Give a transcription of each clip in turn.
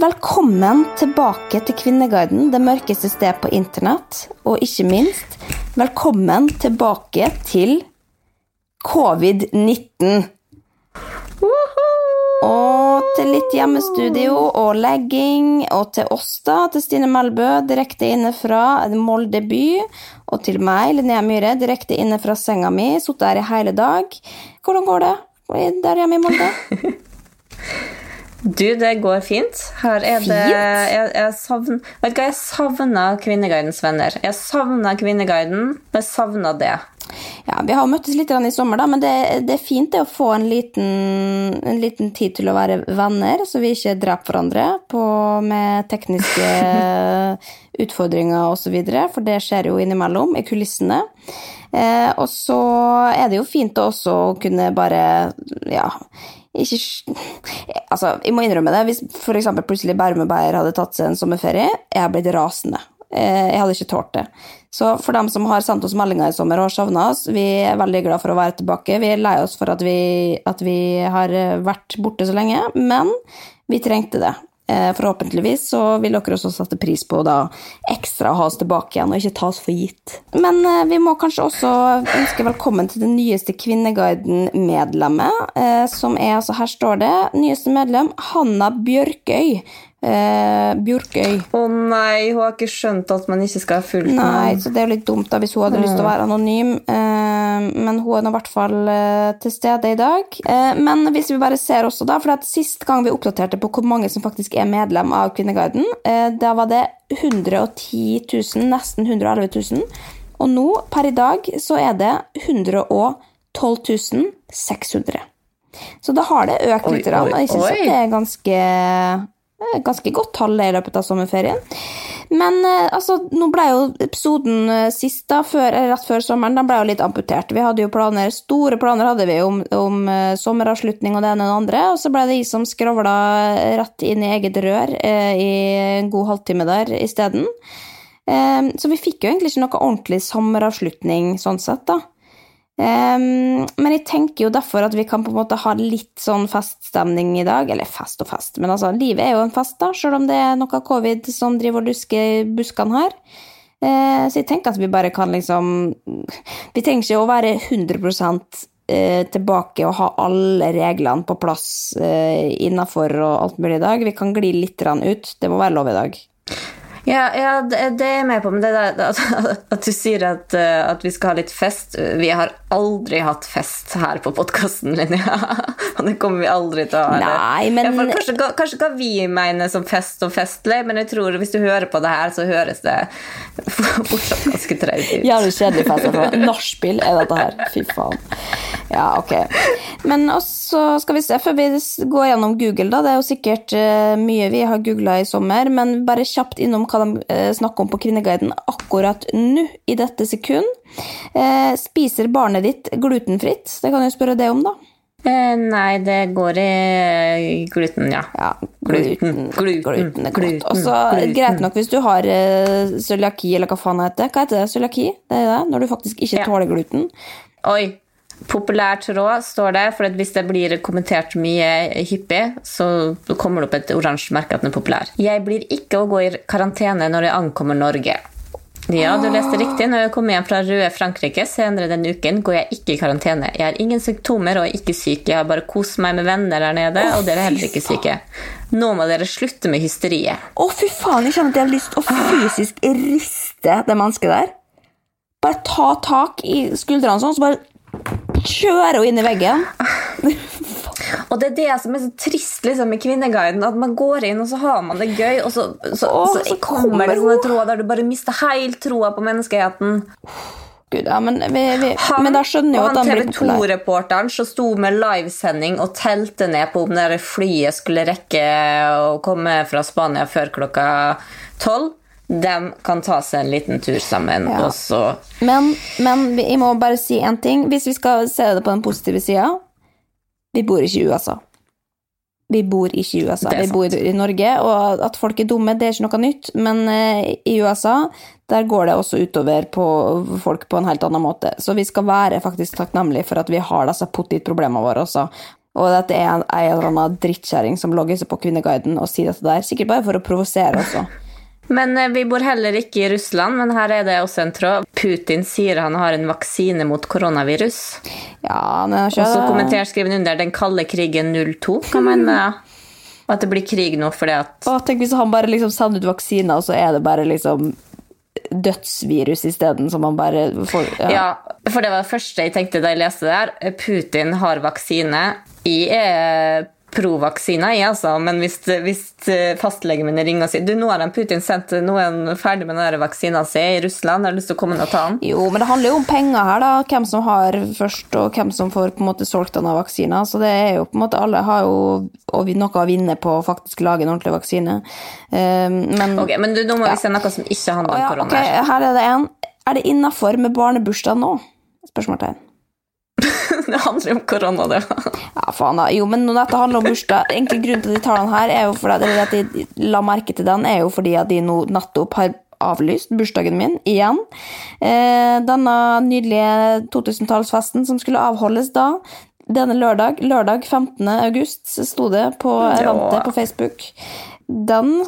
Velkommen tilbake til Kvinneguiden, det mørkeste sted på internett. Og ikke minst, velkommen tilbake til covid-19. Og til litt hjemmestudio og legging, og til oss, da, til Stine Melbø, direkte inne fra Molde by. Og til meg, Linnea Myhre, direkte inne fra senga mi. Sittet her i hele dag. Hvordan går det der hjemme i Molde? Du, det går fint. Her er det Fint? Jeg, jeg savn, Vet du hva, jeg savna Kvinneguidens venner. Jeg savna Kvinneguiden, men savna det. Ja, Vi har møttes litt i sommer, da, men det, det er fint det å få en liten, en liten tid til å være venner, så vi ikke dreper hverandre på, med tekniske utfordringer osv., for det skjer jo innimellom i kulissene. Eh, og så er det jo fint å kunne bare ja, ikke Altså, jeg må innrømme det. Hvis f.eks. plutselig Bærum og Beyer hadde tatt seg en sommerferie, jeg hadde blitt rasende. Eh, Jeg hadde ikke tålt det. Så for dem som har sendt oss meldinger i sommer og har savna oss, vi er veldig glad for å være tilbake. Vi er lei oss for at vi, at vi har vært borte så lenge, men vi trengte det. Eh, Forhåpentligvis så vil dere også sette pris på da ekstra å ha oss tilbake igjen, og ikke ta oss for gitt. Men eh, vi må kanskje også ønske velkommen til det nyeste Kvinneguiden-medlemmet, eh, som er altså, her står det, nyeste medlem, Hanna Bjørkøy. Eh, Bjørkøy. Å nei, hun har ikke skjønt at man ikke skal ha fulgt Nei, så det er jo litt dumt da hvis hun hadde lyst til å være anonym. Eh, men hun er nå i hvert fall eh, til stede i dag. Eh, men hvis vi bare ser også da, for sist gang vi oppdaterte på hvor mange som faktisk er medlem av Kvinneguiden, eh, da var det 110 000, nesten 111 000. Og nå, per i dag, så er det 112 600. Så da har det økt litt. Oi, oi, og jeg synes oi. det er ganske ganske godt tall i løpet av sommerferien. Men eh, altså, nå ble jo episoden eh, sist, da, før, rett før sommeren, den ble jo litt amputert. Vi hadde jo planer, store planer hadde vi om, om eh, sommeravslutning og det ene og det andre, og så ble det jeg som skravla rett inn i eget rør eh, i en god halvtime der isteden. Eh, så vi fikk jo egentlig ikke noe ordentlig sommeravslutning sånn sett, da. Ehm, men jeg tenker jo derfor at vi kan på en måte ha litt sånn feststemning i dag. Eller fest og fest, men altså, livet er jo en fest, da, selv om det er noe covid som driver og lusker buskene her. Uh, så jeg tenker at vi bare kan liksom Vi trenger ikke å være 100 eh, tilbake og ha alle reglene på plass uh, innafor og alt mulig i dag. Vi kan gli litt ut. Det må være lov i dag. Ja, ja det, det er jeg med på, men det der, at, at du sier at, eh, at vi skal ha litt fest Vi har aldri hatt fest her på podkasten, Linnea. Og det kommer vi aldri til å ha. Nei, men- ja, kanskje, kanskje hva vi mener som fest og festlig, men jeg tror hvis du hører på det her, så høres det fortsatt ganske traut ut. Jævlig kjedelig fest. Nachspiel er dette her. Fy faen. Ja, ok. Men også skal vi se, før vi går gjennom Google, da. Det er jo sikkert eh, mye vi har googla i sommer, men bare kjapt innom hva de eh, snakker om på Kvinneguiden akkurat nå, i dette sekund. Eh, spiser barnet ditt glutenfritt? Det kan jeg spørre deg om, da. Eh, nei, det går i gluten, ja. Ja, Gluten, gluten, gluten er godt. Og så greit nok hvis du har uh, cøliaki, eller hva faen det heter. Hva heter det? Cøliaki? Det er det? Når du faktisk ikke Ja. tåler gluten? Oi. Populær tråd står det, for hvis det blir kommentert mye hyppig, så kommer det opp et oransje merke at den er populær. Jeg blir ikke å gå i karantene når jeg ankommer Norge. Ja, du leste riktig. Når jeg kommer hjem fra røde Frankrike senere denne uken, går jeg ikke i karantene. Jeg har ingen symptomer og er ikke syk. Jeg har bare kost meg med venner der nede, og dere er heller ikke syke. Nå må dere slutte med hysteriet. Å, fy faen, jeg kjenner at jeg har lyst til å fysisk riste det mennesket der. Bare ta tak i skuldrene sånn, så bare kjøre hun inn i veggen. Og det er det som er så trist liksom, med Kvinneguiden, at man går inn, og så har man det gøy, og så, så, Åh, så, så kommer det sånne tråder der du bare mister helt troa på menneskeheten. Gud, ja, men, vi, vi, Han, men da skjønner jo at han blir... han TV 2-reporteren som sto med livesending og telte ned på om det flyet skulle rekke å komme fra Spania før klokka tolv. De kan ta seg en liten tur sammen, Ja. og så Men, men vi- må bare si en ting. Hvis vi skal se det på den positive sida Vi bor ikke i USA. Vi bor ikke i USA, vi bor i Norge. Og at folk er dumme, det er ikke noe nytt. Men eh, i USA der går det også utover på folk på en helt annen måte. Så vi skal være faktisk takknemlige for at vi har disse pottitproblemene våre også. Og at det er en, en eller annen drittkjerring som logger seg på Kvinneguiden og sier dette der. Sikkert bare for å provosere også. Men eh, vi bor heller ikke i Russland, men her er det også en tråd. Putin sier han har en vaksine mot koronavirus. Ja, men jeg Og så kommenterer skriven under 'Den kalde krigen 02'. Hva mener du med? At det blir krig nå fordi at Å, tenk hvis han bare liksom sender ut vaksiner, og så er det bare liksom dødsvirus isteden, som man bare får ja. Ja, for det var det første jeg tenkte da jeg leste det her. Putin har vaksine. Jeg er pro-vaksine, jeg, altså. Men hvis, hvis fastlegen min ringer og sier du, nå har han Putin sendt noen ferdig med den vaksina si i Russland, har du lyst til å komme ned og ta den? Jo, men det handler jo om penger her, da. Hvem som har først, og hvem som får på en måte solgt denne vaksina. Så det er jo på en måte Alle har jo noe å vinne på å faktisk lage en ordentlig vaksine. Eh, men Ok, Men du, nå må Ja. vi se noe som ikke handler om om ja, korona. her er det en. Er det innafor med barnebursdag nå? Spørsmålstegn. Det handler om korona, det. Ja, faen da. Jo, men når dette handler om bursdag Egentlig grunnen til at de tar den her, er jo fordi at, eller at de la merke til den, er jo fordi at de nå nettopp har avlyst bursdagen min igjen. Eh, denne nydelige 2000-tallsfesten som skulle avholdes da, denne lørdag, lørdag 15. august, sto det på eventet på Facebook. Den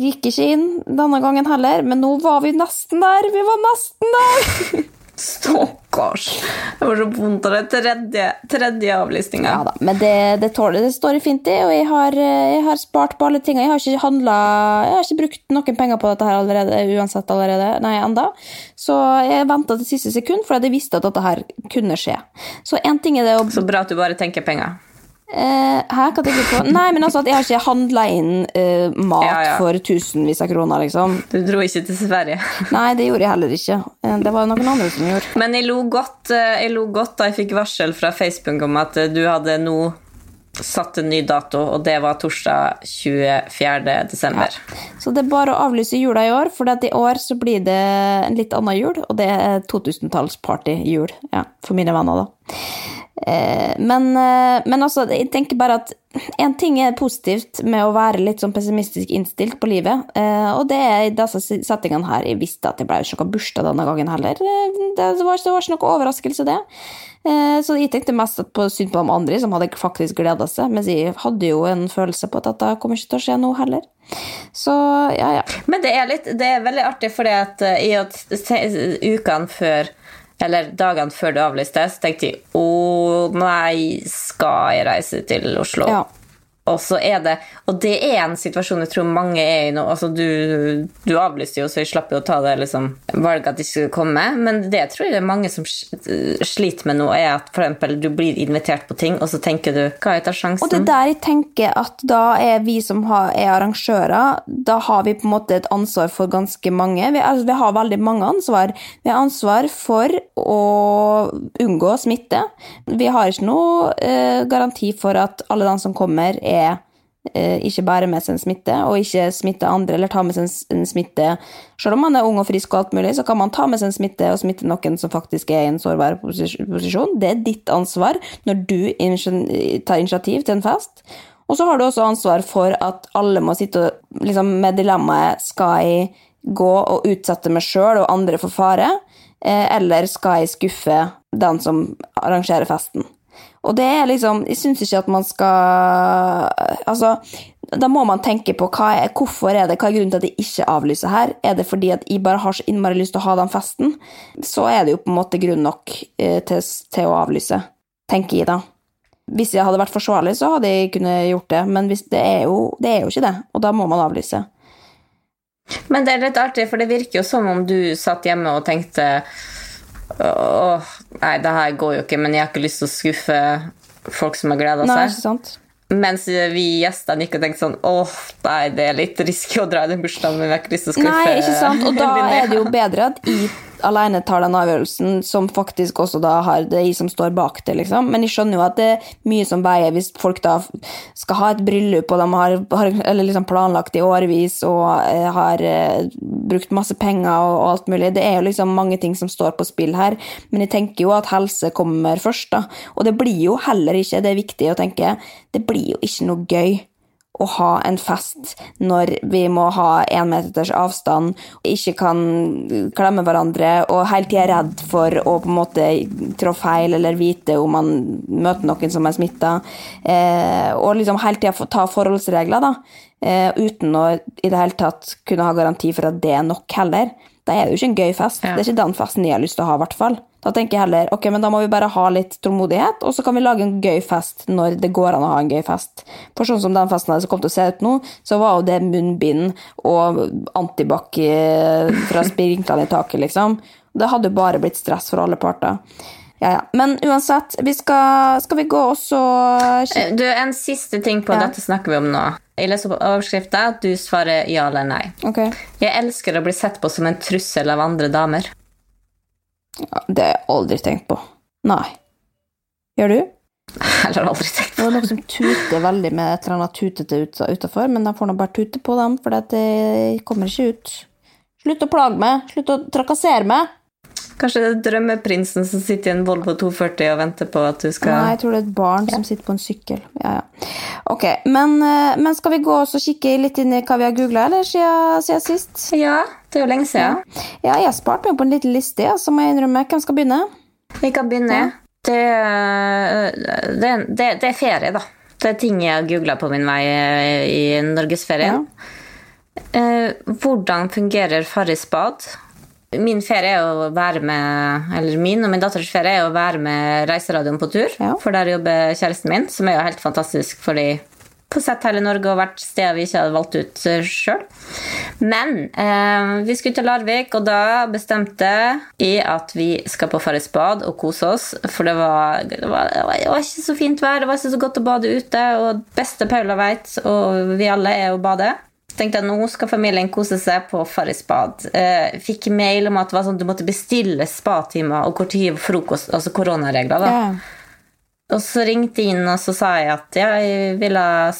gikk ikke inn denne gangen heller, men nå var vi nesten der. Vi var nesten der! Stakkars. Det var så vondt av det tredje, tredje avlysninga. Ja da, men det, det tåler det står fint i, og jeg har, eh, jeg har spart på alle tingene. Jeg har ikke handla Jeg har ikke brukt noen penger på dette her allerede, uansett allerede, nei, enda. Så jeg venta til siste sekund, fordi jeg visste at dette her kunne skje. Så én ting er det å Så bra at du bare tenker penger. Hæ, hva tenker du på? Nei, men altså at jeg har ikke handla inn uh, mat Ja, ja. for tusenvis av kroner, liksom. Du dro ikke til Sverige. Nei, det gjorde jeg heller ikke. Eh, Det var noen andre som gjorde. Men jeg lo godt, jeg lo godt da jeg fikk varsel fra Facebook om at du hadde nå satt en ny dato, og det var torsdag 24. desember. Så det er bare å avlyse jula i år, for i år så blir det en litt annen jul, og det er 2000-tallsparty-jul, ja, for mine venner da. Eh, men, eh, men altså, jeg tenker bare at en ting er positivt med å være litt sånn pessimistisk innstilt på livet, eh, og det er i disse settingene her. Jeg visste at det ble ikke noe bursdag denne gangen heller. Det var, det var ikke noe overraskelse, det. Så jeg tenkte mest på synd på de andre som hadde faktisk gleda seg, mens jeg hadde jo en følelse på at dette kommer ikke til å skje nå heller. Så ja, ja. Men det er, litt, det er veldig artig, fordi at i at ukene før eller dagene før du avlyste, så tenkte jeg å nei, skal jeg reise til Oslo? Ja. Og så er det Og det er en situasjon jeg tror mange er i nå. Altså, du, du avlyste jo, så jeg slapp jo å ta det liksom, valget at de skulle komme. Men det tror jeg det er mange som sliter med nå, er at eksempel, du blir invitert på ting, og så tenker du Hva er sjansen? Og det er der jeg tenker at da er vi som har, er arrangører, da har vi på en måte et ansvar for ganske mange. Vi, altså, vi har veldig mange ansvar. Vi har ansvar for å unngå smitte. Vi har ikke noe eh, garanti for at alle de som kommer, er eh, ikke bærer med seg en smitte, og ikke smitter andre, eller tar med seg en, smitte Selv om man er ung og frisk og alt mulig, så kan man ta med seg en smitte og smitte noen som faktisk er i en sårbar posisjon. Det er ditt ansvar når du tar initiativ til en fest. Og så har du også ansvar for at alle må sitte liksom, med dilemmaet skal jeg gå og utsette meg sjøl og andre for fare, eh, eller skal jeg skuffe den som arrangerer festen? Og det er liksom Jeg syns ikke at man skal Altså, da må man tenke på hva er, hvorfor er det, hva er grunnen til at jeg ikke avlyser her. Er det fordi at jeg bare har så innmari lyst til å ha den festen? Så er det jo på en måte grunn nok eh, til, til å avlyse, tenker jeg da. Hvis jeg hadde vært forsvarlig, så hadde jeg kunnet gjort det, men det, er jo, det er jo ikke det, og da må man avlyse. Men det er litt artig, for det virker jo som om du satt hjemme og tenkte Åh, nei, det her går jo ikke, men jeg har ikke lyst til å skuffe folk som har gleda Nei, ikke sant? Mens vi gjestene gikk og tenkte sånn Åh, nei, det er litt risky å dra i den bursdagen, men vi har ikke lyst til å skuffe Nei, ikke sant? Og da er det jo bedre at jeg alene tar den avgjørelsen, som faktisk også da har jeg som står bak det, liksom. Men jeg skjønner jo at det er mye som veier hvis folk da skal ha et bryllup, og de har, har liksom planlagt i årevis og eh, har eh, brukt masse penger og, og alt mulig. Det er jo liksom mange ting som står på spill her, men jeg tenker jo at helse kommer først, da. Og det blir jo heller ikke, det er viktig å tenke, det blir jo ikke noe gøy å ha en fest når vi må ha én meters avstand, ikke kan klemme hverandre og hele tida er redd for å på en måte trå feil eller vite om man møter noen som er smitta. Eh, og liksom hele tida ta forholdsregler, da, eh, uten å i det hele tatt kunne ha garanti for at det er nok heller. Da er det jo ikke en gøy fest. Ja. Det er ikke den festen jeg har lyst til å ha, i hvert fall. Da tenker jeg heller ok, men da må vi bare ha litt tålmodighet, og så kan vi lage en gøy fest når det går an å ha en gøy fest. For sånn som den festen som kom til å se ut nå, så var jo det munnbind og antibac eh, fra sprinklene i taket, liksom. Det hadde jo bare blitt stress for alle parter. Ja, ja. Men uansett, vi skal, skal vi gå også Eh, Du, En siste ting på Ja. dette snakker vi om nå. Jeg leser på overskrifta du svarer ja eller nei. Okay. Jeg elsker å bli sett på som en trussel av andre damer. Ja, det har jeg aldri tenkt på. Nei. Gjør du? Eller aldri tenkt Det er noen som tuter veldig med et eller annet tutete ut, utafor, men de får nå bare tute på dem, for det kommer ikke ut. Slutt å plage meg! Slutt å trakassere meg! Kanskje det er drømmeprinsen som sitter i en Volvo 240 og venter på at du skal Nei, jeg tror det er et barn som sitter på en sykkel. Ja, ja. Ok, men, eh, men skal vi gå og kikke litt inn i hva vi har googla, siden, siden sist? Ja, det er jo lenge siden. Ja, jeg har spart meg på en liten liste, så må jeg innrømme. Hvem skal begynne? Vi kan begynne. Det, det, det, det er ferie, da. Det er ting jeg har googla på min vei eh, i norgesferien. Eh, hvordan fungerer Farris bad? Min ferie er å være med Eller min og min datters ferie er å være med Reiseradioen på tur. Ja. For der jobber kjæresten min, som er jo helt fantastisk fordi på sett hele Norge og hvert sted vi ikke hadde valgt ut sjøl. Men eh, vi skulle til Larvik, og da bestemte jeg at vi skal på Farris bad og kose oss. For det var, det, var, det var det var ikke så fint vær, det var ikke så godt å bade ute. Og beste Paula veit, og vi alle, er å bade. Tenkte jeg nå skal familien kose seg på Farris bad. Eh, fikk mail om at sånn, du måtte bestille spatimer og hvor tid frokost, altså koronaregler. da. Ja. Og så ringte jeg inn og så sa jeg at ja, jeg vil ha,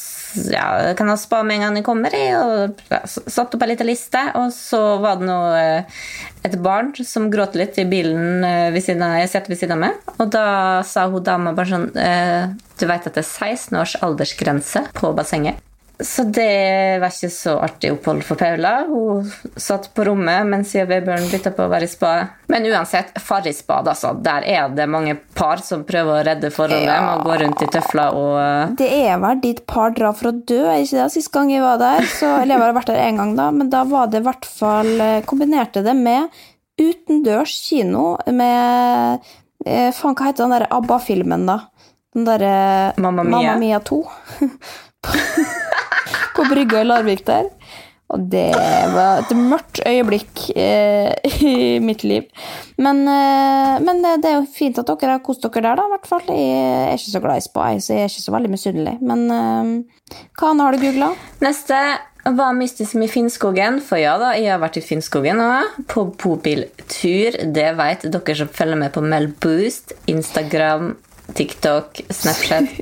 ja, kan ha spa med en gang jeg kommer. i, Og ja, satte opp en liten liste, og så var det noe, eh, et barn som gråt litt i bilen eh, ved siden av, jeg sitter ved siden av meg. Og da sa hun dama bare sånn eh, Du vet at det er 16 års aldersgrense på bassenget? Så det var ikke så artig opphold for Paula. Hun satt på rommet mens jeg og babyen bytta på å være i spa. Men uansett, Farris-bad, altså. Der er det mange par som prøver å redde forholdet Ja. med å gå rundt i tøfler og Det er vel dit par drar for å dø, er ikke det? Sist gang jeg var der, så, eller jeg har vært der en gang, da, men da var det i hvert fall eh, Kombinerte det med utendørs kino med eh, Faen, hva heter den der ABBA-filmen, da? Den derre Mamma Mia. Mamma Mia 2. på, brygga i Larvik der. Og det var et mørkt øyeblikk eh, i mitt liv. Men, eh, men det er jo fint at dere har kost dere der, da, i hvert fall. Jeg er ikke så glad i spa, så jeg er ikke så veldig misunnelig. Men eh, hva annet har du googla? Neste var mystisk med Finnskogen. For ja da, jeg har vært i Finnskogen òg. På bobiltur. Det vet dere som følger med på Melboost, Instagram, TikTok, Snapchat.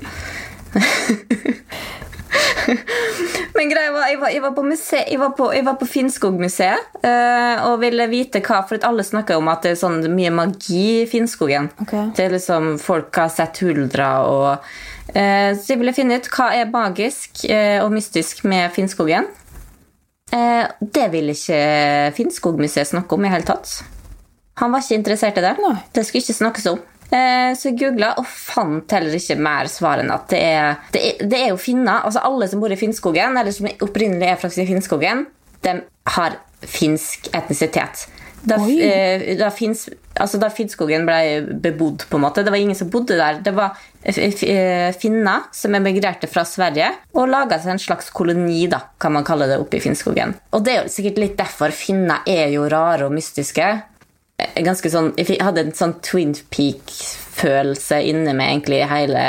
Men greia var, jeg var, jeg var på, muse, jeg var på, jeg var på Finnskogmuseet uh, og ville vite hva For alle snakker om at det er sånn mye magi i Finnskogen. Okay. Det er liksom Folk har sett huldra og uh, Så jeg ville finne ut hva er magisk uh, og mystisk med Finnskogen. Det ville ikke Finnskogmuseet snakke om i hele tatt. Han var ikke interessert i det. Nei. Det skulle ikke snakkes om. Eh, så jeg googla og fant heller ikke mer svar enn at det er, det er, det er jo finner. Altså alle som bor i Finnskogen, eller som opprinnelig er fra Finnskogen, de har finsk etnisitet. Da, eh, da, finns, altså da Finnskogen ble bebodd, på en måte. Det var ingen som bodde der. Det var eh, finner som emigrerte fra Sverige og laga seg en slags koloni, da, kan man kalle det, oppe i Finnskogen. Og det er jo sikkert litt derfor finner er jo rare og mystiske. Ganske sånn, jeg hadde en sånn Twin Peak-følelse inne med egentlig hele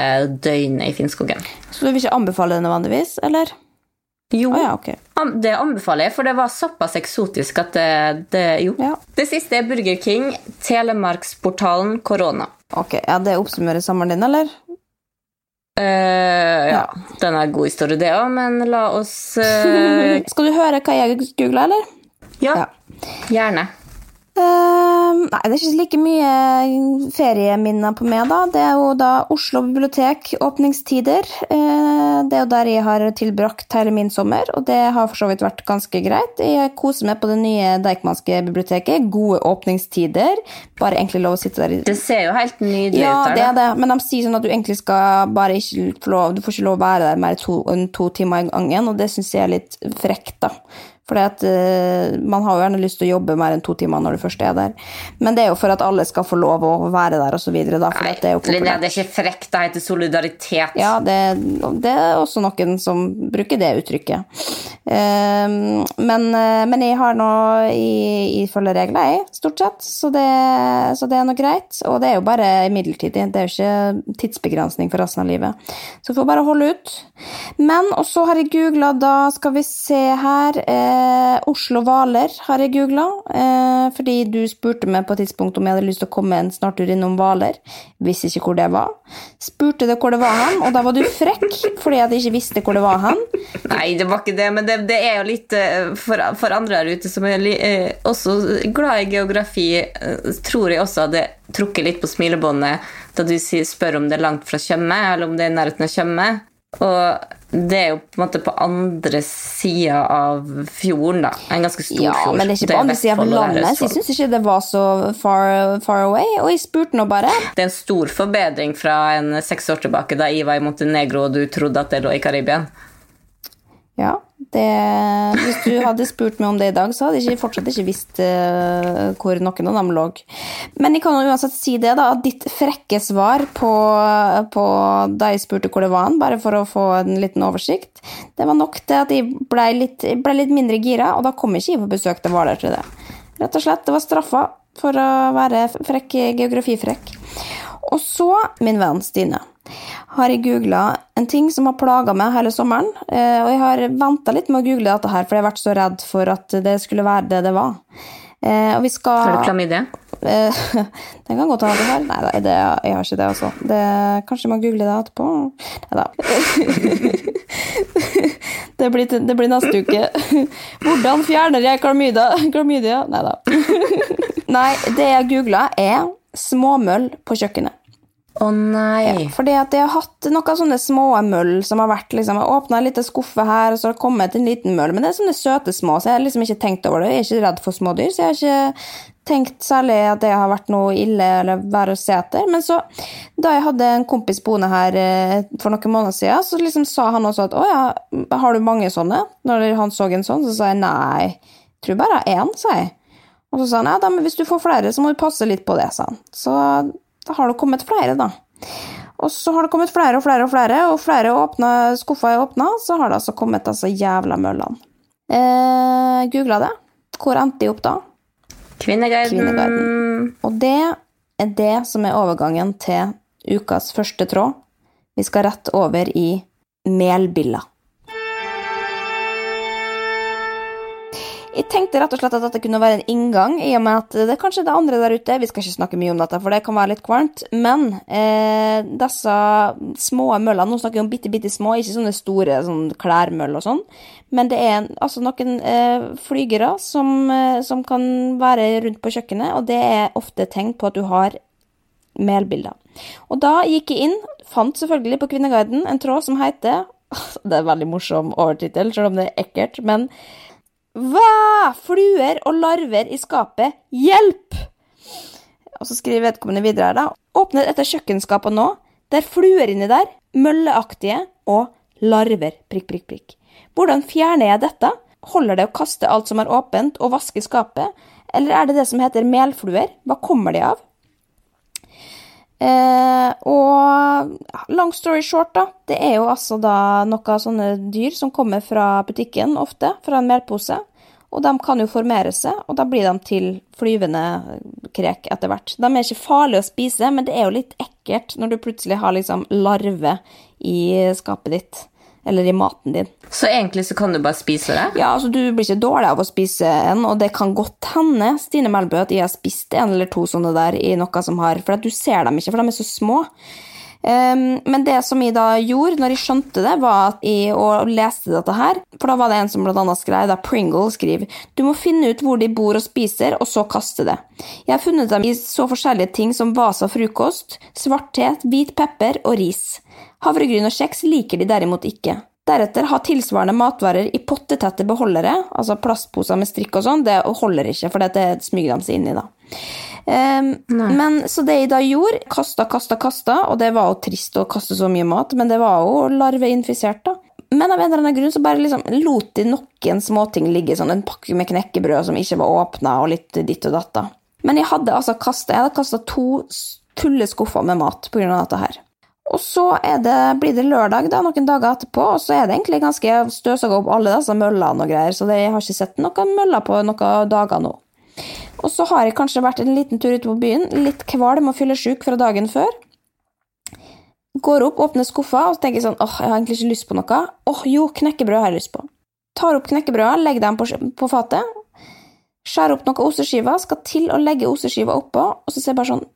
døgnet i Finnskogen. Så du vil ikke anbefale det nødvendigvis, eller? Jo, Å ja, okay. Det anbefaler jeg, for det var såpass eksotisk at det, det Jo. Ja. Det siste er Burger King, Telemarksportalen korona. Ok, ja, Det oppsummerer sommeren din, eller? Uh, ja, den er god historie, det òg, men la oss uh... Skal du høre hva jeg googla, eller? Ja, Ja. gjerne. Eh, nei, det er ikke like mye ferieminner på meg, da. Det er jo da Oslo bibliotek, åpningstider. Eh, det er jo der jeg har tilbrakt hele min sommer, og det har for så vidt vært ganske greit. Jeg koser meg på det nye Deichmanske biblioteket. Gode åpningstider. Bare egentlig lov å sitte der Det ser jo helt nydelig ja, ut det er det, men de sier sånn at du egentlig skal bare ikke få lov Du får ikke lov å være der mer to, enn to timer i gangen, og det syns jeg er litt frekt, da. For man har jo gjerne lyst til å jobbe mer enn to timer når du først er der. Men det er jo for at alle skal få lov å være der, og så videre, da. Nei, det er Linnea, det er ikke frekt, det heter solidaritet. Ja, det, det er også noen som bruker det uttrykket. Uh, men, uh, men jeg har nå i, i følge regler, jeg, stort sett, så det, så det er nå greit. Og det er jo bare midlertidig, det er jo ikke tidsbegrensning for resten av livet. Så vi får bare holde ut. Men, og så har jeg googla, da skal vi se her eh, Oslo Hvaler har jeg googla, eh, fordi du spurte meg på et tidspunkt om jeg hadde lyst til å komme en snartur innom Hvaler. Visste ikke hvor det var. Spurte det hvor det var hen, og da var du frekk fordi jeg ikke visste hvor det var hen. Nei, det var ikke det, men det, det er jo litt eh, for, for andre her ute som er eh, også glad i geografi, eh, tror jeg også hadde trukket litt på smilebåndet da du spør om det er langt fra Tjøme, eller om det er i nærheten av Tjøme. Og det er jo på en måte på andre sida av fjorden, da. En ganske stor Ja, fjord. men det er ikke på andre sida av landet, så jeg syns ikke det var så far, far away. Og jeg spurte nå bare. Det er en stor forbedring fra en seks år tilbake, da jeg var i Montenegro og du trodde at det lå i Karibia. Ja, det, hvis du hadde spurt meg om det i dag, så hadde jeg fortsatt ikke visst uh, hvor noen av dem lå. Men jeg kan jo uansett si det, da, at ditt frekke svar på, på da jeg spurte hvor det var bare for å få en liten oversikt, det var nok til at jeg ble litt, ble litt mindre gira, og da kom jeg ikke jeg på besøk til Hvaler til det. Rett og slett, det var straffa for å være frekk, geografifrekk. Og så, min venn Stine, har jeg googla en ting som har plaga meg hele sommeren. eh, Og jeg har venta litt med å google dette her, for jeg har vært så redd for at det skulle være det det var. Eh, Og vi skal Har du klamydia? Eh, Den kan godt ha det her. Nei det, jeg har ikke det, altså. Det, kanskje jeg må google det etterpå? Nei da. Det blir, det blir neste uke. Hvordan fjerner jeg klamydia? Klamydia? Nei da. Nei, det jeg googla, er småmøll på kjøkkenet. Å nei. Fordi at jeg har hatt noen sånne små møll som har vært liksom, Jeg åpna en liten skuffe her, og så har det kommet en liten møll. Men det er sånne søte små, så jeg har liksom ikke tenkt over det. Jeg er ikke redd for smådyr, så jeg har ikke tenkt særlig at det har vært noe ille eller være å se etter. Men så, da jeg hadde en kompis boende her eh, for noen måneder siden, så liksom sa han også at å ja, har du mange sånne? Når han så en sånn, så sa jeg nei, jeg tror bare én, sa jeg. Og så sa han ja, da, men hvis du får flere, så må du passe litt på det, sa han. Så da har det kommet flere, da. Og så har det kommet flere og flere og flere, og flere åpne, skuffer er åpna, så har det altså kommet altså jævla møllene. Eh, Googla det. Hvor endte de opp da? Kvinneguiden. Kvinneguiden. Og det er det som er overgangen til ukas første tråd. Vi skal rett over i melbilla. Jeg tenkte rett og slett at dette kunne være en inngang, i og med at det er kanskje det andre der ute Vi skal ikke snakke mye om dette, for det kan være litt kvalmt. Men eh, disse små møllene Nå snakker vi om bitte, bitte små, ikke sånne store sånn klærmøll og sånn. Men det er altså noen eh, flygere som, eh, som, kan være rundt på kjøkkenet, og det er ofte tegn på at du har melbilder. Og da gikk jeg inn, fant selvfølgelig på Kvinneguiden en tråd som heter Det er en veldig morsom overtittel, selv om det er ekkelt, men hva? Fluer og larver i skapet. Hjelp! Og så skriver vedkommende videre her, da. Åpner etter kjøkkenskapet nå. Det er fluer inni der. Mølleaktige og larver. Prikk, prikk, prikk. Hvordan fjerner jeg dette? Holder det å kaste alt som er åpent, og vaske skapet? Eller er det det som heter melfluer? Hva kommer de av? Eh, og long story short, da. Det er jo altså da noen sånne dyr som kommer fra butikken, ofte, fra en melpose. Og de kan jo formere seg, og da blir de til flyvende krek etter hvert. De er ikke farlige å spise, men det er jo litt ekkelt når du plutselig har liksom larve i skapet ditt eller i maten din. Så egentlig så kan du bare spise det? Ja, altså du blir ikke dårlig av å spise en, og det kan godt hende, Stine Melbø, at jeg har spist en eller to sånne der i noe som har For du ser dem ikke, for de er så små. Um, men det som jeg da gjorde når jeg skjønte det, var at jeg og leste dette her For da var det en som blant annet skrev, da Pringle skriver Du må finne ut hvor de bor og spiser, og så kaste det. Jeg har funnet dem i så forskjellige ting som Vasa frokost, svart te, hvit pepper og ris. Havregryn og kjeks liker de derimot ikke. Deretter ha tilsvarende matvarer i pottetette beholdere, altså plastposer med strikk og sånn, det holder ikke, for det smyger de seg inn i, da. Um, men så det jeg da gjorde, kasta, kasta, kasta, og det var jo trist å kaste så mye mat, men det var jo larveinfisert, da. Men av en eller annen grunn så bare liksom lot de noen småting ligge, sånn en pakke med knekkebrød som ikke var åpna, og litt ditt og datt, da. Men jeg hadde altså kasta to fulle skuffer med mat av dette her. Og så det, blir det lørdag da, noen dager etterpå, og så er det egentlig ganske støvsuga opp alle disse møllene og greier, så jeg har ikke sett noen møller på noen dager nå. Og så har jeg kanskje vært en liten tur ute på byen, litt kvalm og fyllesyk fra dagen før. Går opp, åpner skuffa og tenker sånn åh, jeg har egentlig ikke lyst på noe. Åh, jo, knekkebrød har jeg lyst på. Tar opp knekkebrødet, legger dem på, på fatet. Skjærer opp noen osteskiver, skal til å legge osteskiva oppå, og så ser jeg bare sånn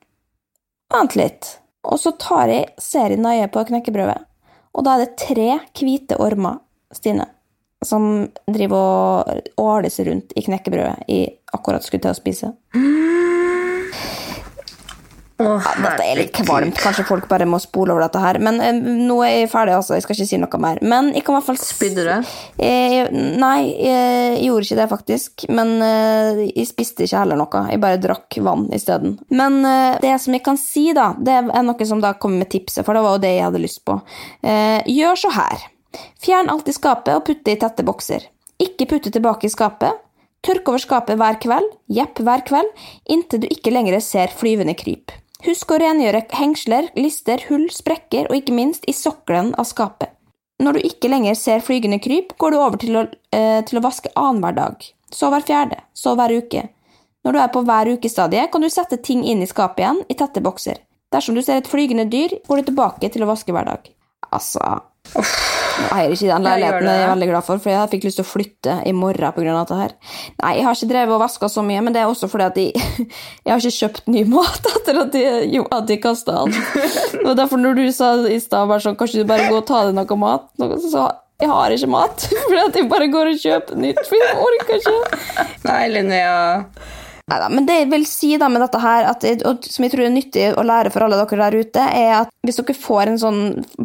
Vent litt. Og så tar jeg, ser jeg nøye på knekkebrødet, og da er det tre hvite ormer, Stine, som driver og åler seg rundt i knekkebrødet i akkurat skulle til å spise. Åh, Ja, dette er litt kvalmt. Kanskje folk bare må spole over dette her. Men eh, nå er jeg ferdig, altså. Jeg skal ikke si noe mer. Men jeg kan i hvert fall Spydde du? Eh, nei, jeg gjorde ikke det, faktisk. Men eh, jeg spiste ikke heller noe. Jeg bare drakk vann isteden. Men eh, det som jeg kan si, da, det er noe som da kommer med tipset, for det var jo det jeg hadde lyst på. Eh, gjør så her. Fjern alt i skapet og putt det i tette bokser. Ikke putte tilbake i skapet. Tørk over skapet hver kveld, jepp hver kveld, inntil du ikke lenger ser flyvende kryp. Husk å rengjøre hengsler, lister, hull, sprekker og ikke minst i sokkelen av skapet. Når du ikke lenger ser flygende kryp, går du over til å, eh, til å vaske annenhver dag. Så hver fjerde, så hver uke. Når du er på hver ukestadie, kan du sette ting inn i skapet igjen i tette bokser. Dersom du ser et flygende dyr, går du tilbake til å vaske hver dag. Altså Jeg eier ikke den leiligheten, det. jeg er veldig glad for, for jeg fikk lyst til å flytte i morgen pga. dette her. Nei, jeg har ikke drevet og vaska så mye, men det er også fordi at jeg, jeg har ikke kjøpt ny mat etter at jeg, jo, at jeg kasta. Det var derfor når du sa i stad bare sånn, kanskje du bare går og tar deg noe mat, så jeg jeg har ikke mat, fordi at jeg bare går og kjøper nytt, for jeg orker ikke. Nei, Linnea. Neida, men det jeg vil si da med dette her, at, og som jeg tror er nyttig å lære for alle dere der ute, er at hvis dere får en sånn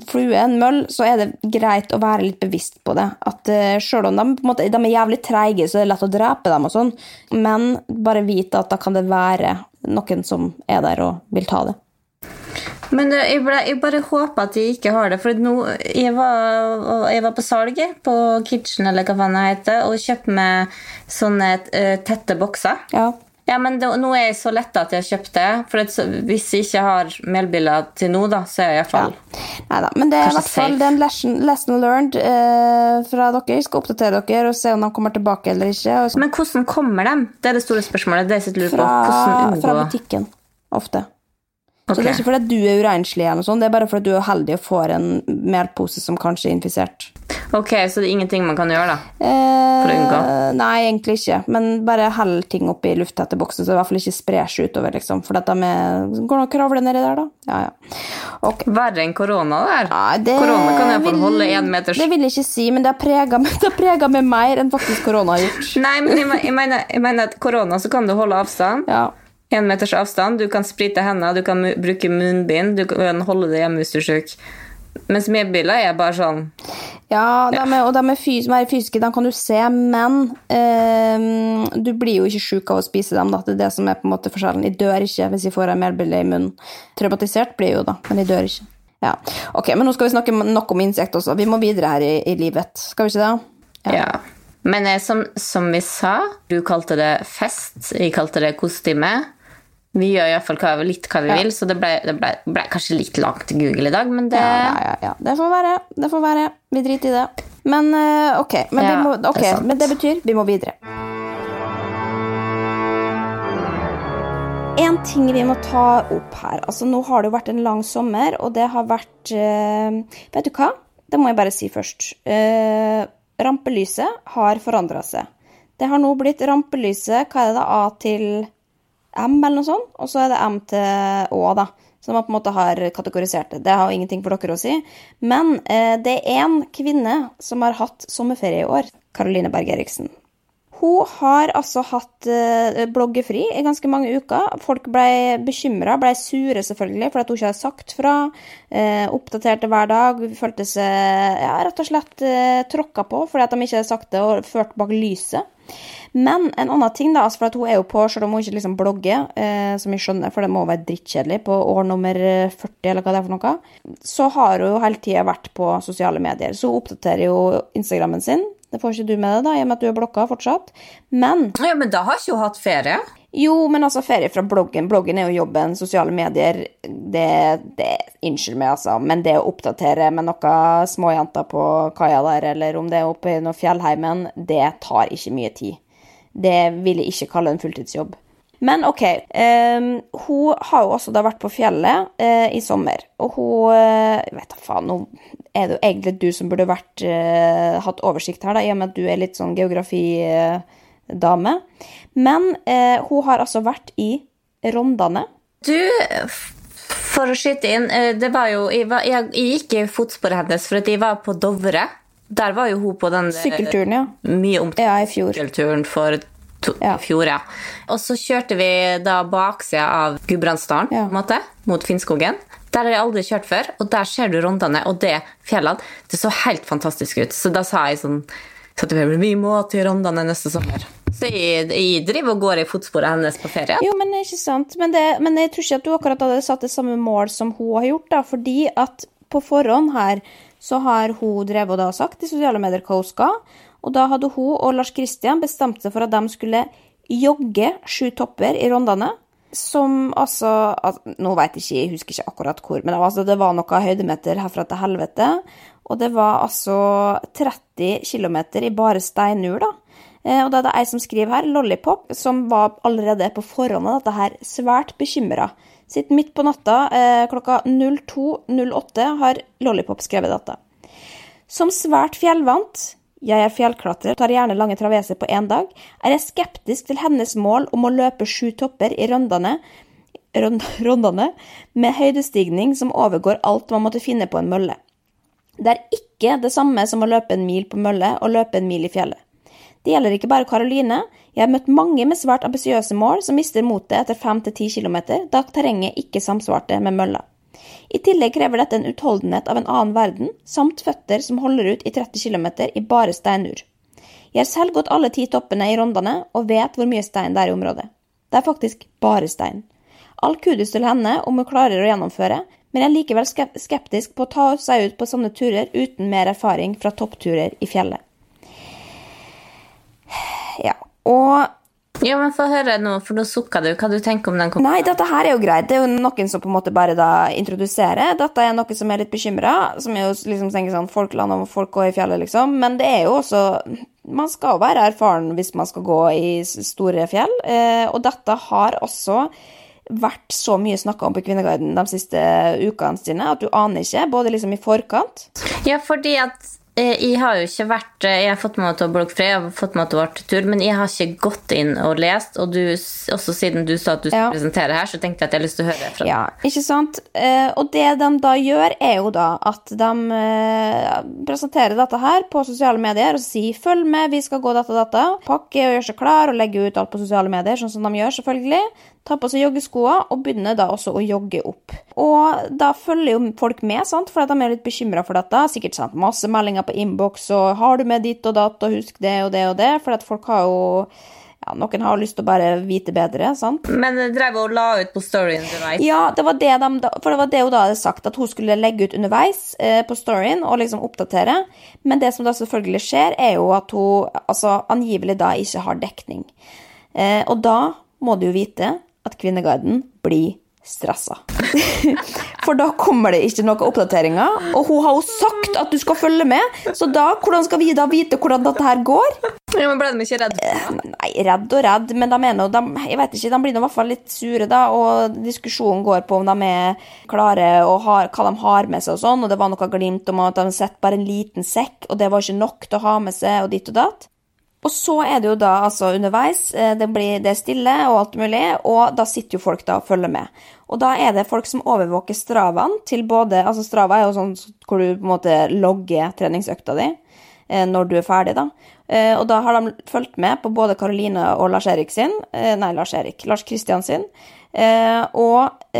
flue, en møll, så er det greit å være litt bevisst på det. At uh, selv om de, måte, de er jævlig treige, så er det lett å drepe dem og sånn, men bare vite at da kan det være noen som er der og vil ta det. Men jeg, ble, jeg bare håper at de ikke har det. For nå, jeg, var, jeg var på salget på Kitchen eller hva faen det heter, og kjøpte meg sånne eh, tette bokser. Ja. Ja, men det, nå er jeg så letta at jeg har kjøpt det. For at, hvis jeg ikke har melbiler til nå, da, så er jeg iallfall Nei da. Men det er i hvert fall den en lesson, lesson learned eh, fra dere. Jeg skal oppdatere dere og se om de kommer tilbake eller ikke. Men hvordan kommer de? Det er det store spørsmålet. Det jeg lurer på. fra, fra butikken, ofte. Så det er ikke fordi du er urenslig, eller noe sånt, det er bare fordi du er heldig og får en melpose som kanskje er infisert. Ok, så det er ingenting man kan gjøre, da? Eh, For å unngå? Nei, egentlig ikke. Men bare hell ting oppi lufttette bokser, så det i hvert fall ikke sprer seg utover, liksom. For dette med Går det an å kravle nedi der, da? Ja, ja. Okay. Verre enn korona, det her. Det Korona kan iallfall holde én meters Det vil jeg ikke si, men det har prega meg, mer enn faktisk korona har gjort. Nei, men jeg, jeg, mener, jeg mener at korona så kan du holde avstand. Ja. Én meters avstand. Du kan sprite hendene, du kan bruke munnbind, du kan holde deg hjemme hvis du er syk. Mens medbiler er bare sånn Ja, de er, og de er fys mer fysiske, de kan du se, men eh, du blir jo ikke sjuk av å spise dem. Da. Det er det som er på en måte forskjellen. Jeg dør ikke hvis jeg får en melbille i munnen. Traumatisert blir jeg jo, da, men jeg dør ikke. Ja. Ok, men nå skal vi snakke nok om insekter også. Vi må videre her i, i livet. Skal vi ikke det? Ja. Men eh, som, som vi sa, du kalte det fest, jeg kalte det kosetime. Vi gjør iallfall hva, litt hva vi Ja. vil, så det ble, det ble, ble kanskje litt langt Google i dag, men det Ja, ja. Det får være. Det får være. Vi driter i det. Men eh, ok, men, må, det er ok, sant. men det betyr vi må videre. En ting vi må ta opp her altså Nå har det jo vært en lang sommer, og det har vært uh, Vet du hva? Det må jeg bare si først. Uh, rampelyset har forandra seg. Det har nå blitt rampelyset Hva er det da? A til M, eller noe sånt? Og så er det M til Å, da. Så man på en måte har kategorisert det. Det har jo ingenting for dere å si. Men eh, det er én kvinne som har hatt sommerferie i år. Karoline Berg Eriksen. Hun har altså hatt eh, bloggefri i ganske mange uker. Folk ble bekymra, ble sure selvfølgelig, for at hun ikke har sagt fra. Eh, oppdaterte hver dag. Følte seg ja, rett og slett eh, tråkka på fordi at de ikke hadde sagt det og ført bak lyset. Men en annen ting, da, altså for at hun er jo på, selv om hun ikke liksom blogger, eh, som jeg skjønner, for det må være drittkjedelig på år nummer 40, eller hva det er for noe, så har hun jo hele tida vært på sosiale medier. Så hun oppdaterer jo Instagrammen sin. Det får ikke du med deg, da, i og med at du er blokka fortsatt. Men Ja, men da har ikke hun hatt ferie. jo, men altså ferie fra bloggen. Bloggen er jo jobben. Sosiale medier, det, det Unnskyld meg, altså, men det å oppdatere med noen småjenter på kaia der, eller om det er oppe i noe fjellheimen, det tar ikke mye tid. Det vil jeg ikke kalle en fulltidsjobb. Men ok, Um, hun har jo også da vært på fjellet uh, i sommer, og hun uh, vet da faen, nå er det jo egentlig du som burde vært, uh, hatt oversikt her, da, i og med at du er litt sånn geografidame. Men hun har altså vært i Rondane. Du, for å skyte inn, det var jo Jeg, var, jeg, jeg gikk i fotsporet hennes, for at jeg var på Dovre. Der var jo hun på den Sykkelturen, ja. mye omtalte Ja, sykkelturen for Ja. i fjor, ja. Og så kjørte vi da baksida av Gudbrandsdalen, Ja. på en måte, mot Finnskogen. Der har jeg aldri kjørt før, og der ser du Rondane, og det fjellene. Det så helt fantastisk ut. Så da sa jeg sånn så det må til Rondane neste sommer. Så jeg, jeg driver og går i fotsporet hennes på ferie. Jo, men ikke sant. Men, det, men jeg tror ikke at du akkurat hadde satt det samme mål som hun har gjort, da, fordi at på forhånd her så har hun drevet og sagt i sosiale medier hva hun skal, og da hadde hun og Lars Kristian bestemt seg for at de skulle jogge sju topper i Rondane. Som altså, altså Nå vet jeg ikke, jeg husker ikke akkurat hvor, men altså, det var noen høydemeter herfra til helvete. Og det var altså 30 km i bare steinur, da. Eh, Og da er det ei som skriver her, Lollipop, som var allerede på forhånd av dette her svært bekymra. Sitt midt på natta eh, klokka 02.08 har Lollipop skrevet dette. Som svært fjellvant, jeg er fjellklatrer tar gjerne lange traveser på én dag, er jeg skeptisk til hennes mål om å løpe sju topper i røndene, Rondane med høydestigning som overgår alt man måtte finne på en mølle. Det er ikke det samme som å løpe en mil på mølle og løpe en mil i fjellet. Det gjelder ikke bare Karoline. Jeg har møtt mange med svært ambisiøse mål som mister motet etter 5-10 km, da terrenget ikke samsvarte med mølla. I tillegg krever dette en utholdenhet av en annen verden, samt føtter som holder ut i 30 km i bare steinur. Jeg har selv gått alle ti toppene i Rondane og vet hvor mye stein det er i området. Det er faktisk bare stein. All kudus til henne om hun klarer å gjennomføre, men jeg er likevel skeptisk på å ta seg ut på sånne turer uten mer erfaring fra toppturer i fjellet. Ja, og Ja, men Få høre nå, for nå sukka du. Hva du tenker om den? Nei, dette her er jo greit. Det er jo noen som på en måte bare da introduserer. Dette er noe som er litt bekymra, som er jo liksom tenker sånn folk lander og folk går i fjellet, liksom. Men det er jo også Man skal jo være erfaren hvis man skal gå i store fjell, eh, og dette har også vært så mye snakka om på Kvinneguiden de siste ukene sine at du aner ikke, både liksom i forkant Ja, fordi at jeg har jo ikke vært eh, Jeg har fått meg til bloggfri, jeg har fått meg til tur, men jeg har ikke gått inn og lest. Og du, også siden du sa at du skulle Ja. presentere her, så tenkte jeg at jeg har lyst til å høre fra deg. Ja, ikke sant? Eh, og det de da gjør, er jo da at de eh, presenterer dette her på sosiale medier og sier 'følg med, vi skal gå dette og dette'. Pakke og gjøre seg klar og legge ut alt på sosiale medier, sånn som de gjør, selvfølgelig. Ta på seg joggeskoene og begynner da også å jogge opp. Og da følger jo folk med, sant? for de er litt bekymra for dette. Sikkert sendt masse meldinger på innboks og 'har du med ditt og datt', og 'husk det og det og det', for at folk har jo ja, Noen har lyst til å bare vite bedre, sant? Men jeg drev og la ut på storyen underveis. Ja, det var det de, for det var det hun da hadde sagt, at hun skulle legge ut underveis eh, på storyen og liksom oppdatere. Men det som da selvfølgelig skjer, er jo at hun altså, angivelig da ikke har dekning. Eh, og da må du jo vite at Kvinneguiden blir stressa. For da kommer det ikke noen oppdateringer, og hun har jo sagt at du skal følge med, så da, hvordan skal vi da vite hvordan dette her går? Ja, men ble de ikke redde? Nei, redd og redd, men de nå de, Jeg vet ikke, de blir i hvert fall litt sure, da, og diskusjonen går på om de er klare og har, hva de har med seg og sånn, og det var noe glimt om at de har sett bare en liten sekk, og det var ikke nok til å ha med seg, og ditt og datt. Og så er det jo da altså underveis, eh, det, blir, det stille og alt mulig, og da sitter jo folk da og følger med. Og da er det folk som overvåker stravaen til både Altså Strava er jo sånn hvor du på en måte logger treningsøkta di eh, når du er ferdig, da. Eh, Og da har de fulgt med på både Karoline og Lars Erik sin, nei, Lars Erik, Lars Kristian sin, og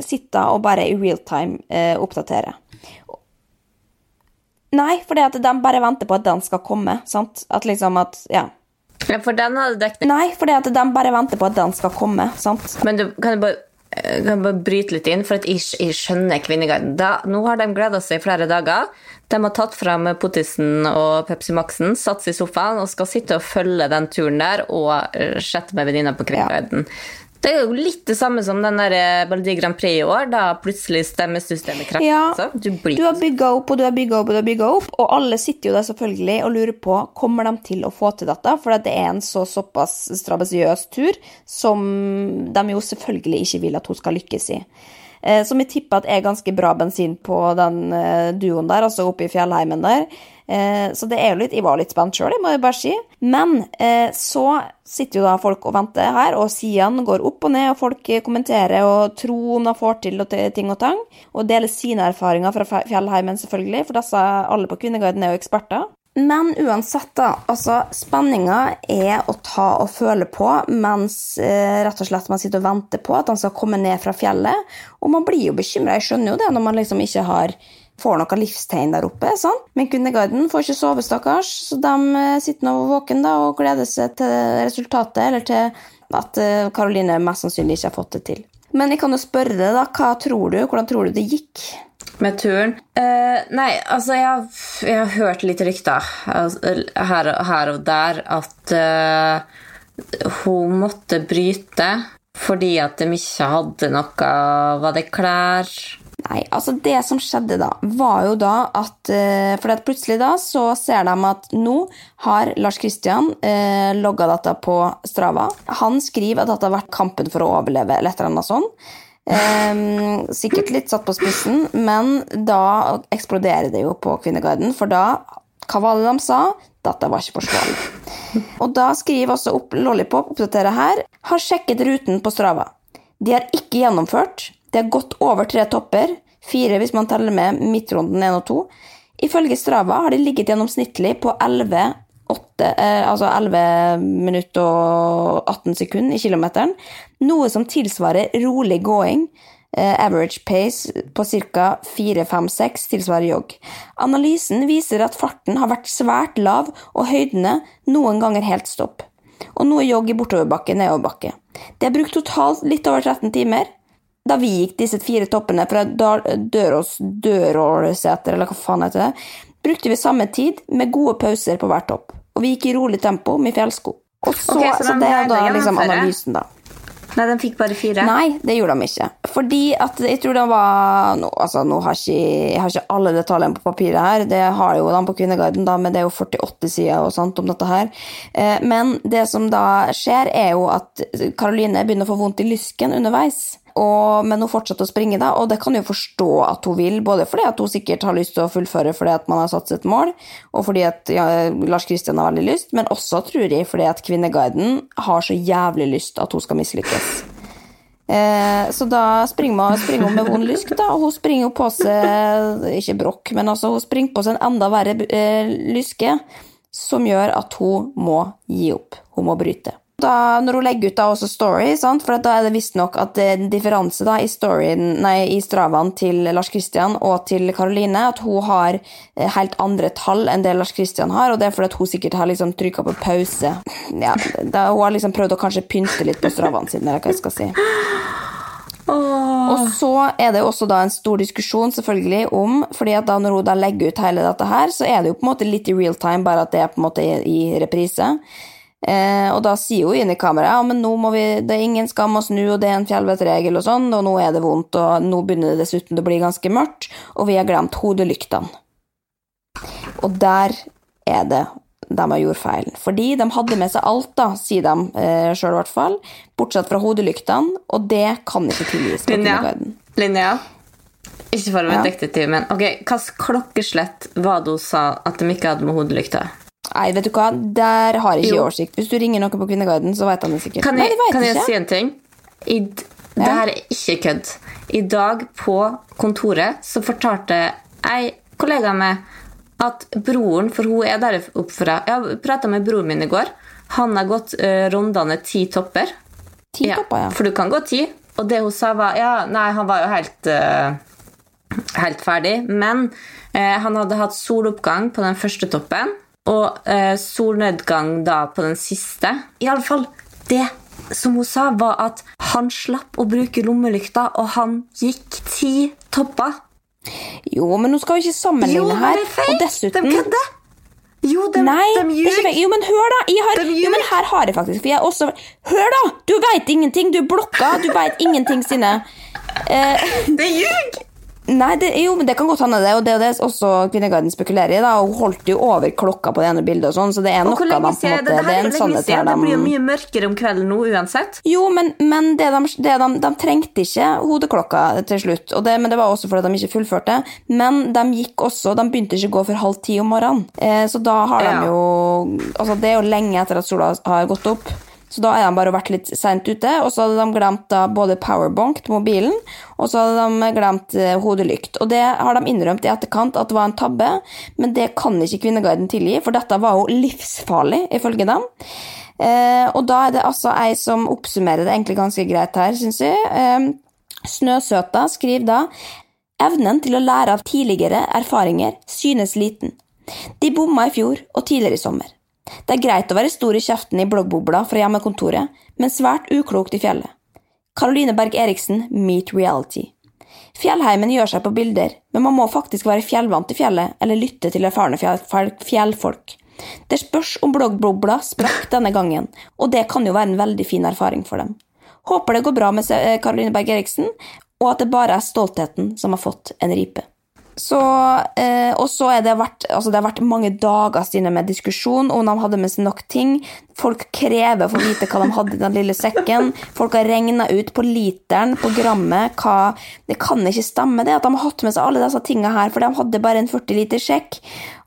sitter og bare i real time oppdaterer. Nei, fordi at de bare venter på at den skal komme, sant? At liksom at, ja. Ja, for den hadde dekning. Nei, fordi at de bare venter på at den skal komme, sant? Men du, kan du bare, eh, kan bare bryte litt inn, for at jeg, jeg skjønner Kvinneguiden. Da, nå har de gleda seg i flere dager. De har tatt fram Pottisen og Pepsi Max-en, satt seg i sofaen og skal sitte og følge den turen der og sette chatte med venninna på Kvinneguiden. Det er jo litt det samme som den der eh, Melodi Grand Prix i år, da plutselig stemmesystemet krasjer. Ja, altså. Du blir du har bygga opp og du har bygga opp og du har bygget opp, og alle sitter jo der selvfølgelig og lurer på kommer de til å få til dette, for det er en så såpass strabasiøs tur som de jo selvfølgelig ikke vil at hun skal lykkes i. Eh, Som jeg tipper at er ganske bra bensin på den eh, duoen der, altså oppe i fjellheimen der. Eh, Så det er jo litt Jeg var litt spent sjøl, må jeg bare si. Men eh, så sitter jo da folk og venter her, og sidene går opp og ned, og folk kommenterer og tror de får til og ting og tang, og deler sine erfaringer fra fjellheimen, selvfølgelig, for disse alle på Kvinneguiden er jo eksperter. Men uansett, da. Altså, spenninga er å ta og føle på mens eh, rett og slett man sitter og venter på at han skal komme ned fra fjellet. Og man blir jo bekymra, jeg skjønner jo det, når man liksom ikke har får noe livstegn der oppe. Sånn. Men Kundeguiden får ikke sove, stakkars, så de eh, sitter nå våken da og gleder seg til resultatet, eller til at eh, Karoline mest sannsynlig ikke har fått det til. Men jeg kan jo spørre deg, da, hva tror du? Hvordan tror du det gikk? Med turen? Uh, nei, altså jeg har, jeg har hørt litt rykter altså, her, her og der at uh, hun måtte bryte fordi at de ikke hadde noe Var det klær? Nei, altså det som skjedde da, var jo da at eh, For plutselig da så ser de at nå har Lars Kristian eh, logga dette på Strava. Han skriver at dette har vært kampen for å overleve, eller et eller annet sånt. Eh, sikkert litt satt på spissen, men da eksploderer det jo på Kvinneguiden, for da Hva var det de sa? Dette var ikke forsvarlig. Og da skriver også opp Lollipop, oppdaterer her, har sjekket ruten på Strava. De har ikke gjennomført. Det har gått over tre topper, fire hvis man teller med midtrunden 1 og 2. Ifølge Strava har de ligget gjennomsnittlig på 11, 8, eh, altså 11 minutter og 18 sekunder i kilometeren, noe som tilsvarer rolig gåing. Eh, average pace på ca. 4-5-6 tilsvarer jogg. Analysen viser at farten har vært svært lav, og høydene noen ganger helt stopp. Og noe jogg i bortoverbakke, nedoverbakke. Det er brukt totalt litt over 13 timer. Da vi gikk disse fire toppene fra Dørås Dørålseter, eller hva faen heter det, brukte vi samme tid med gode pauser på hver topp. Og vi gikk i rolig tempo med fjellsko. Og så, okay, så så det er da liksom analysen, da. Nei, den fikk bare fire. Nei, det gjorde de ikke. Fordi at jeg tror det var nå, altså, nå har ikke, Jeg har ikke alle detaljene på papiret her, det har jo de på Kvinneguiden, da, men det er jo 48 sider og sånt om dette her. Eh, Men det som da skjer, er jo at Karoline begynner å få vondt i lysken underveis. Og, men hun fortsetter å springe, da, og det kan jo forstå at hun vil, både fordi at hun sikkert har lyst til å fullføre fordi at man har satt sitt mål, og fordi at ja, Lars Kristian har veldig lyst, men også, tror jeg, fordi at Kvinneguiden har så jævlig lyst at hun skal mislykkes. Eh, så da springer, man, springer hun med vond lysk, da, og hun springer på seg Ikke brokk, men altså hun springer på seg en enda verre eh, lyske, som gjør at hun må gi opp. Hun må bryte. Da, når hun legger ut da også story, sant? for da er det visstnok at det er en differanse da, i, storyen, nei, i stravaen til Lars Kristian og til Karoline, at hun har eh, helt andre tall enn det Lars Kristian har, og det er fordi at hun sikkert har liksom trykka på pause. Ja, da, hun har liksom prøvd å kanskje pynte litt på stravaen sine, eller hva jeg skal si. Og så er det jo også da en stor diskusjon selvfølgelig om fordi at da når hun da legger ut hele dette her, så er det jo på en måte litt i real time, bare at det er på en måte i reprise. Eh, og da sier hun inn i kameraet ja, men nå må vi, det er ingen skam å snu, og det er en fjellvettregel og sånn, og nå er det vondt, og nå begynner det dessuten å bli ganske mørkt, og vi har glemt hodelyktene. Og der er det de har gjort feilen. Fordi de hadde med seg alt, da, sier de eh, sjøl i hvert fall, bortsett fra hodelyktene, og det kan ikke tilgis på Linnea? Linnea? Ikke for å være Ja. detektiv, men ok, hvilket klokkeslett var det hun sa at de ikke hadde med hodelykta? Nei, vet du hva, der har jeg ikke Jo. oversikt. Hvis du ringer noen på Kvinneguiden, så vet han det sikkert. Kan Nei, jeg, de kan jeg si en ting? I, det her er ikke kødd. I dag på kontoret så fortalte ei kollega meg at broren, for hun er der oppe fra Jeg prata med broren min i går. Han har gått uh, rundene ti topper. Ti topper, ja. For du kan gå ti. Og det hun sa, var Ja, nei, han var jo helt uh, Helt ferdig. Men uh, han hadde hatt soloppgang på den første toppen, og eh, solnedgang da på den siste. I alle fall, det som hun sa, var at han slapp å bruke lommelykta, og han gikk ti topper. Jo, men nå skal vi ikke sammenligne her. det er feil! Og dessuten De kødder! Jo, de, Nei, de ikke ljug! Jo, men hør, da! Har, jo, men her har jeg faktisk For jeg også Hør, da! Du veit ingenting! Du er blokka! Du veit ingenting, Sine. Eh, Det ljug! Nei, det, jo, men det kan godt hende det, og det er det også Kvinneguiden spekulerer i. da, Hun holdt jo over klokka på det ene bildet, og sånn, så det er noe en måte, Det, det her er en sannhet siden. her. Det blir jo mye mørkere om kvelden nå uansett. jo, men, men det de, det de, de trengte ikke hodeklokka til slutt, og det, men det var også fordi de ikke fullførte. Men de gikk også, de begynte ikke å gå før halv ti om morgenen, eh, så da har Ja. de jo altså Det er jo lenge etter at sola har gått opp. Så da har de bare vært litt seint ute, og så hadde de glemt da både powerbank til mobilen, og så hadde de glemt eh, hodelykt. Og det har de innrømt i etterkant at det var en tabbe, men det kan ikke Kvinneguiden tilgi, for dette var jo livsfarlig, ifølge dem. Eh, og da er det altså ei som oppsummerer det egentlig ganske greit her, syns jeg. Eh, Snøsøta skriver da Evnen til å lære av tidligere erfaringer synes liten. De bomma i fjor og tidligere i sommer. Det er greit å være stor i kjeften i bloggbobla fra hjemmekontoret, men svært uklokt i fjellet. Caroline Berg Eriksen, Meet Reality. Fjellheimen gjør seg på bilder, men man må faktisk være fjellvant i fjellet eller lytte til erfarne fjell- fjell- fjellfolk. Det spørs om bloggbobla sprakk denne gangen, og det kan jo være en veldig fin erfaring for dem. Håper det går bra med eh, Caroline Berg Eriksen, og at det bare er stoltheten som har fått en ripe. Så, eh, og så er det vært, altså det har vært mange dager siden med diskusjon om de hadde med seg nok ting. Folk krever å få vite hva de hadde i den lille sekken. Folk har regna ut på literen, på grammet, hva Det kan ikke stemme det at de har hatt med seg alle disse tingene her, for de hadde bare en 40 liter sjekk,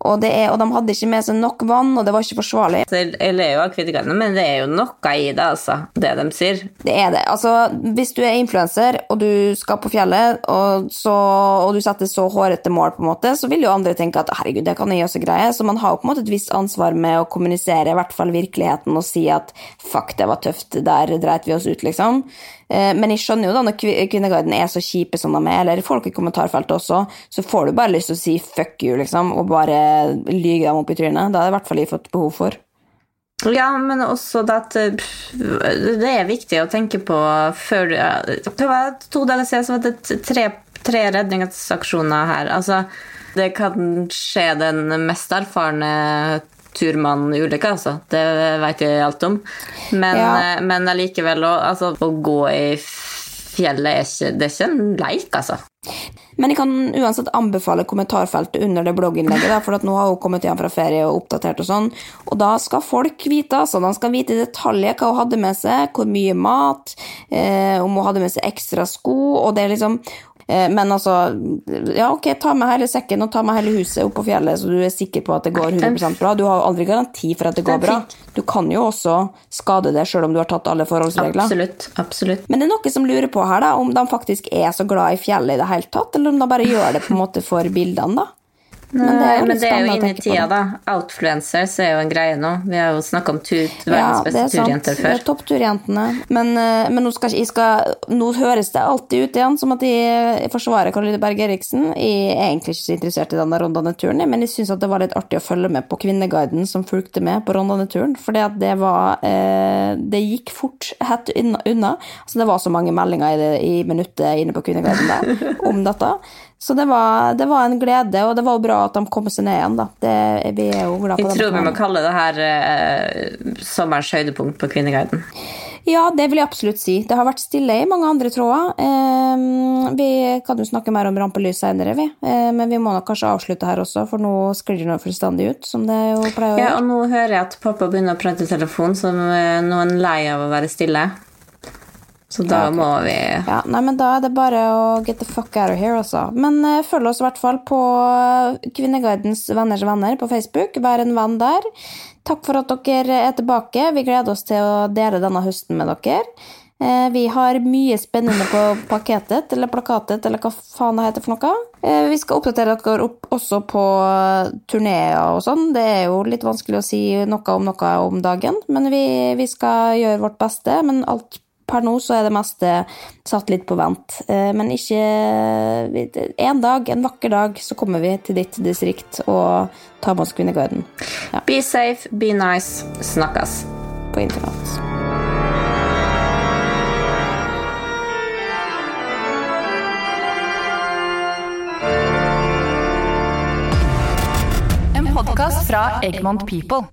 og, er, og de hadde ikke med seg nok vann, og det var ikke forsvarlig. Jeg ler jo av kritikerne, men det er jo noe i det, altså. Det de sier. Det er det. Altså, hvis du er influenser, og du skal på fjellet, og, så, og du setter så hårete mål, på en måte, så vil jo andre tenke at herregud, det kan jeg også greie. Så man har jo på en måte et visst ansvar med å kommunisere i hvert fall virkeligheten og si at fuck, det var tøft, der dreit vi oss ut, liksom. Eh, Men jeg skjønner jo da, når Kvi- Kvinneguiden er så kjipe som de er, eller folk i kommentarfeltet også, så får du bare lyst til å si fuck you, liksom, og bare lyge dem opp i trynet. Det har i hvert fall jeg fått behov for. Ja, men også at det er viktig å tenke på før Det var to dager siden så var det tre, tre redningsaksjoner her. Altså, det kan skje den mest erfarne turmannulykke, altså. Det vet jeg alt om. Men, Ja. eh, men allikevel altså, å gå i fjellet er ikke, det er ikke en leik, altså. Men jeg kan uansett anbefale kommentarfeltet under det blogginnlegget, da, for nå har hun kommet hjem fra ferie og oppdatert og sånn, og da skal folk vite, altså, de skal vite i detalj hva hun hadde med seg, hvor mye mat, eh, om hun hadde med seg ekstra sko, og det er liksom men altså, ja ok, ta med hele sekken og ta med hele huset opp på fjellet, så du er sikker på at det går 100% bra. Du har jo aldri garanti for at det går bra. Du kan jo også skade det selv om du har tatt alle forholdsregler. Absolutt. absolutt. Men det er noe som lurer på her, da, om de faktisk er så glad i fjellet i det hele tatt, eller om de bare gjør det på en måte for bildene, da. Men det er jo Men det er jo inni tida, da. Outfluencers er jo en greie nå. Vi har jo snakka om tur, Ja, verdens beste sant. turjenter Det før. Toppturjentene. Men, eh, men nå, skal, skal, nå høres det alltid ut igjen som at jeg forsvarer Caroline Berg Eriksen. Jeg er egentlig ikke så interessert i denne rondane-turen, men jeg syns det var litt artig å følge med på Kvinneguiden som fulgte med på rondane-turen. For det var eh, Det gikk fort hett unna. Altså, det var så mange meldinger i, det, i minuttet inne på Kvinneguiden der om dette. Så det var, det var en glede, og det var jo bra at de kom seg ned igjen, da. Det, vi er jo glad på Jeg tror vi er må kalle det her eh, sommerens høydepunkt på Kvinneguiden. Ja, det vil jeg absolutt si. Det har vært stille i mange andre tråder. Eh, vi kan jo snakke mer om rampelys senere, vi. Eh, men vi må nok kanskje avslutte her også, for nå sklir det noe fullstendig ut, som det jo pleier å gjøre. Ja, og nå hører jeg at pappa begynner å prate i telefon, som nå noen han lei av å være stille. Så da må vi Ja, nei, men da er det bare å get the fuck out of here, altså. Men uh, følg oss i hvert fall på Kvinneguidens venners venner på Facebook. Vær en venn der. Takk for at dere er tilbake. Vi gleder oss til å dele denne høsten med dere. Eh, Vi har mye spennende på pakketet, eller plakatet, eller hva faen det heter for noe. Eh, Vi skal oppdatere dere opp også på turneer og sånn. Det er jo litt vanskelig å si noe om noe om dagen, men vi, vi skal gjøre vårt beste. Men alt per nå så er det meste satt litt på vent. Eh, Men ikke En dag, en vakker dag, så kommer vi til ditt distrikt og tar med oss Kvinneguiden ja, Be safe, be nice. Snakkes. på internett. En podkast fra Egmont People.